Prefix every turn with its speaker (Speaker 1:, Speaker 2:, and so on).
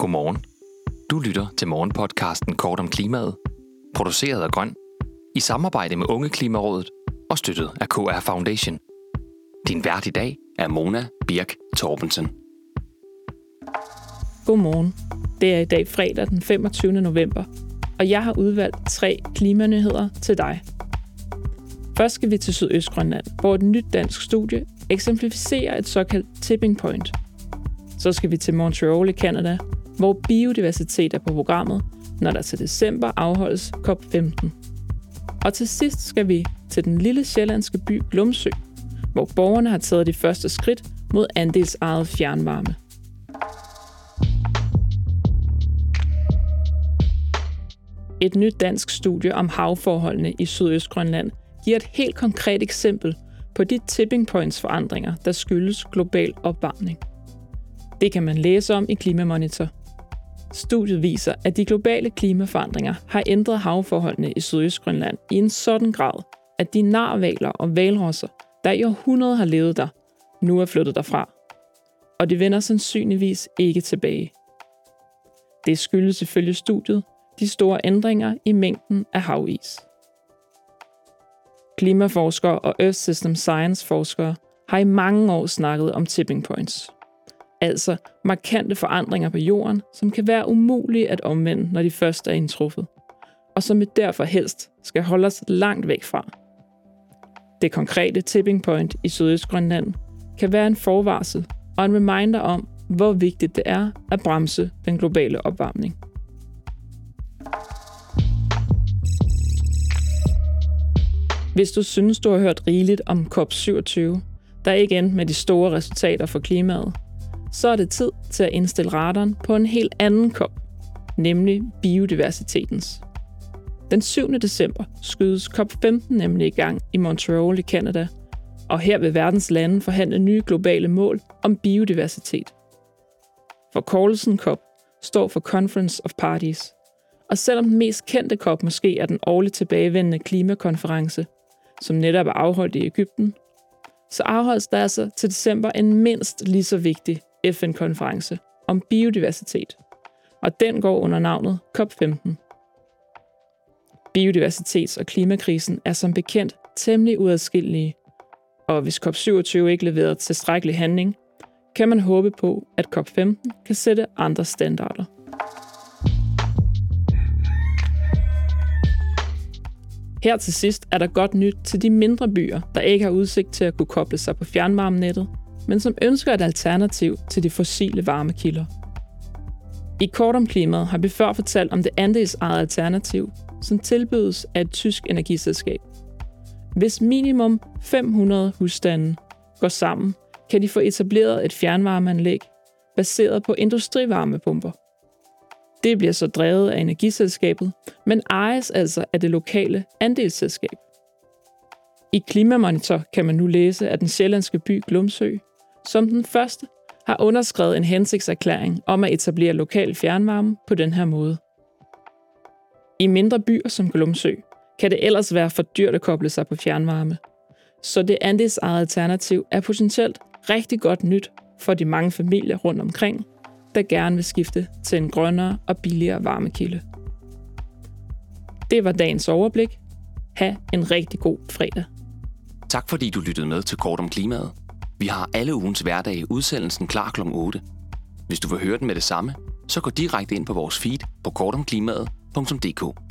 Speaker 1: Godmorgen. Du lytter til morgenpodcasten Kort om klimaet, produceret af Grøn, i samarbejde med Unge Klimarådet og støttet af KR Foundation. Din vært i dag er Mona Birk Torbensen.
Speaker 2: Godmorgen. Det er i dag fredag den 25. november, og jeg har udvalgt tre klimanyheder til dig. Først skal vi til Sydøstgrønland, hvor et nyt dansk studie eksemplificerer et såkaldt tipping point. Så skal vi til Montreal i Canada, hvor biodiversitet er på programmet, når der til december afholdes COP15. Og til sidst skal vi til den lille sjællandske by Glumsø, hvor borgerne har taget de første skridt mod andelsejet fjernvarme. Et nyt dansk studie om havforholdene i Sydøstgrønland giver et helt konkret eksempel på de tipping points forandringer, der skyldes global opvarmning. Det kan man læse om i Klimamonitor. Studiet viser, at de globale klimaforandringer har ændret havforholdene i Sydøstgrønland i en sådan grad, at de narvaler og valrosser, der i århundreder har levet der, nu er flyttet derfra. Og de vender sandsynligvis ikke tilbage. Det skyldes ifølge studiet de store ændringer i mængden af havis. Klimaforskere og Earth System Science forskere har i mange år snakket om tipping points. Altså markante forandringer på jorden, som kan være umulige at omvende, når de først er indtruffet, og som vi derfor helst skal holde os langt væk fra. Det konkrete tipping point i Sydøstgrønland kan være en forvarsel og en reminder om, hvor vigtigt det er at bremse den globale opvarmning. Hvis du synes, du har hørt rigeligt om COP27, der ikke endte med de store resultater for klimaet, så er det tid til at indstille radaren på en helt anden kop, nemlig biodiversitetens. Den 7. december skydes COP15 nemlig i gang i Montreal i Canada, og her vil verdens lande forhandle nye globale mål om biodiversitet. For COP står for Conference of Parties, og selvom den mest kendte COP måske er den årligt tilbagevendende klimakonference, som netop er afholdt i Ægypten, så afholdes der altså til december en mindst lige så vigtig FN-konference om biodiversitet, og den går under navnet COP15. Biodiversitets- og klimakrisen er som bekendt temmelig uadskillelige, og hvis COP27 ikke leverer tilstrækkelig handling, kan man håbe på, at COP15 kan sætte andre standarder. Her til sidst er der godt nyt til de mindre byer, der ikke har udsigt til at kunne koble sig på fjernvarmenettet, men som ønsker et alternativ til de fossile varmekilder. I kort om klimaet har vi før fortalt om det andelsejede alternativ, som tilbydes af et tysk energiselskab. Hvis minimum 500 husstande går sammen, kan de få etableret et fjernvarmeanlæg baseret på industrivarmepumper. Det bliver så drevet af energiselskabet, men ejes altså af det lokale andelsselskab. I Klimamonitor kan man nu læse, at den sjællandske by Glumsø, som den første, har underskrevet en hensigtserklæring om at etablere lokal fjernvarme på den her måde. I mindre byer som Glumsø kan det ellers være for dyrt at koble sig på fjernvarme, så det andelsejede alternativ er potentielt rigtig godt nyt for de mange familier rundt omkring, der gerne vil skifte til en grønnere og billigere varmekilde. Det var dagens overblik. Ha' en rigtig god fredag.
Speaker 1: Tak fordi du lyttede med til Kort om klimaet. Vi har alle ugens hverdag udsendelsen klar kl. 8. Hvis du vil høre den med det samme, så gå direkte ind på vores feed på kortomklimaet.dk.